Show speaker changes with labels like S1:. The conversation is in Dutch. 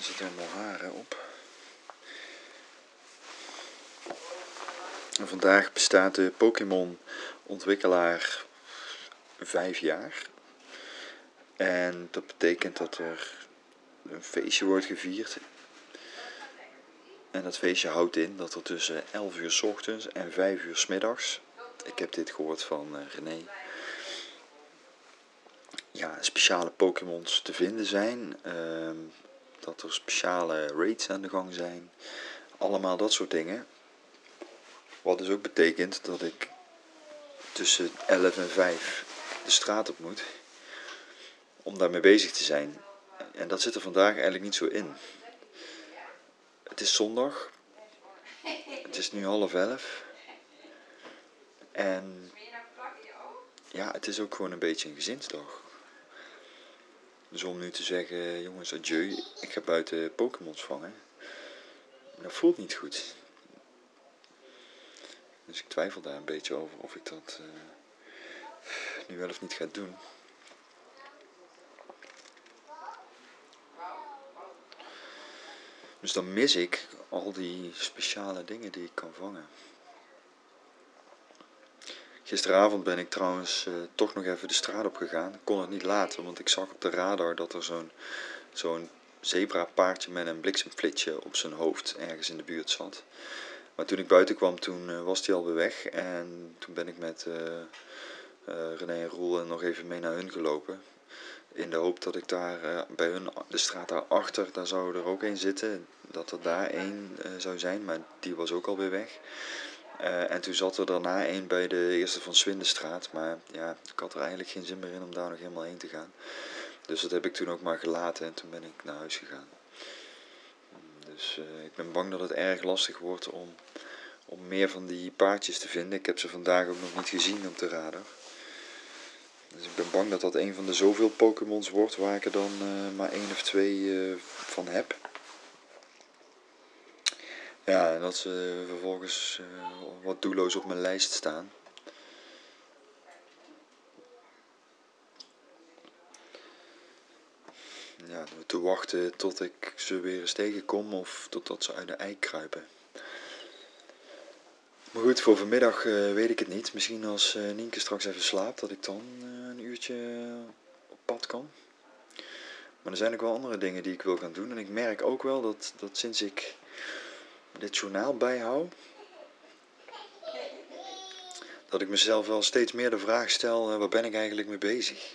S1: Er zitten allemaal haren op. En vandaag bestaat de Pokémon-ontwikkelaar vijf jaar. En dat betekent dat er een feestje wordt gevierd. En dat feestje houdt in dat er tussen 11 uur s ochtends en 5 uur s middags. Ik heb dit gehoord van uh, René. Ja, speciale Pokémons te vinden zijn. Uh, dat er speciale raids aan de gang zijn. Allemaal dat soort dingen. Wat dus ook betekent dat ik tussen 11 en 5 de straat op moet. Om daarmee bezig te zijn. En dat zit er vandaag eigenlijk niet zo in. Het is zondag. Het is nu half elf. En ja, het is ook gewoon een beetje een gezinsdag. Dus om nu te zeggen, jongens, adieu, ik ga buiten Pokémons vangen. Dat voelt niet goed. Dus ik twijfel daar een beetje over of ik dat uh, nu wel of niet ga doen. Dus dan mis ik al die speciale dingen die ik kan vangen. Gisteravond ben ik trouwens uh, toch nog even de straat op gegaan. Ik kon het niet laten, want ik zag op de radar dat er zo'n zo'n zebra-paardje met een bliksemflitsje op zijn hoofd ergens in de buurt zat. Maar toen ik buiten kwam, toen uh, was hij alweer weg. En toen ben ik met uh, René en Roel nog even mee naar hun gelopen. In de hoop dat ik daar bij hun, de straat daarachter, daar zou er ook een zitten. Dat er daar één zou zijn, maar die was ook alweer weg. Uh, en toen zat er daarna een bij de eerste van Swindenstraat. Maar ja, ik had er eigenlijk geen zin meer in om daar nog helemaal heen te gaan. Dus dat heb ik toen ook maar gelaten en toen ben ik naar huis gegaan. Dus uh, ik ben bang dat het erg lastig wordt om, om meer van die paardjes te vinden. Ik heb ze vandaag ook nog niet gezien op de radar. Dus ik ben bang dat dat een van de zoveel Pokémons wordt waar ik er dan uh, maar één of twee van heb. Ja, en dat ze vervolgens wat doelloos op mijn lijst staan. Ja, te wachten tot ik ze weer eens tegenkom of totdat ze uit de ei kruipen. Maar goed, voor vanmiddag uh, weet ik het niet. Misschien als uh, Nienke straks even slaapt, dat ik dan een uurtje op pad kan. Maar er zijn ook wel andere dingen die ik wil gaan doen. En ik merk ook wel dat, dat sinds ik dit journaal bijhoud, dat ik mezelf wel steeds meer de vraag stel, uh, waar ben ik eigenlijk mee bezig?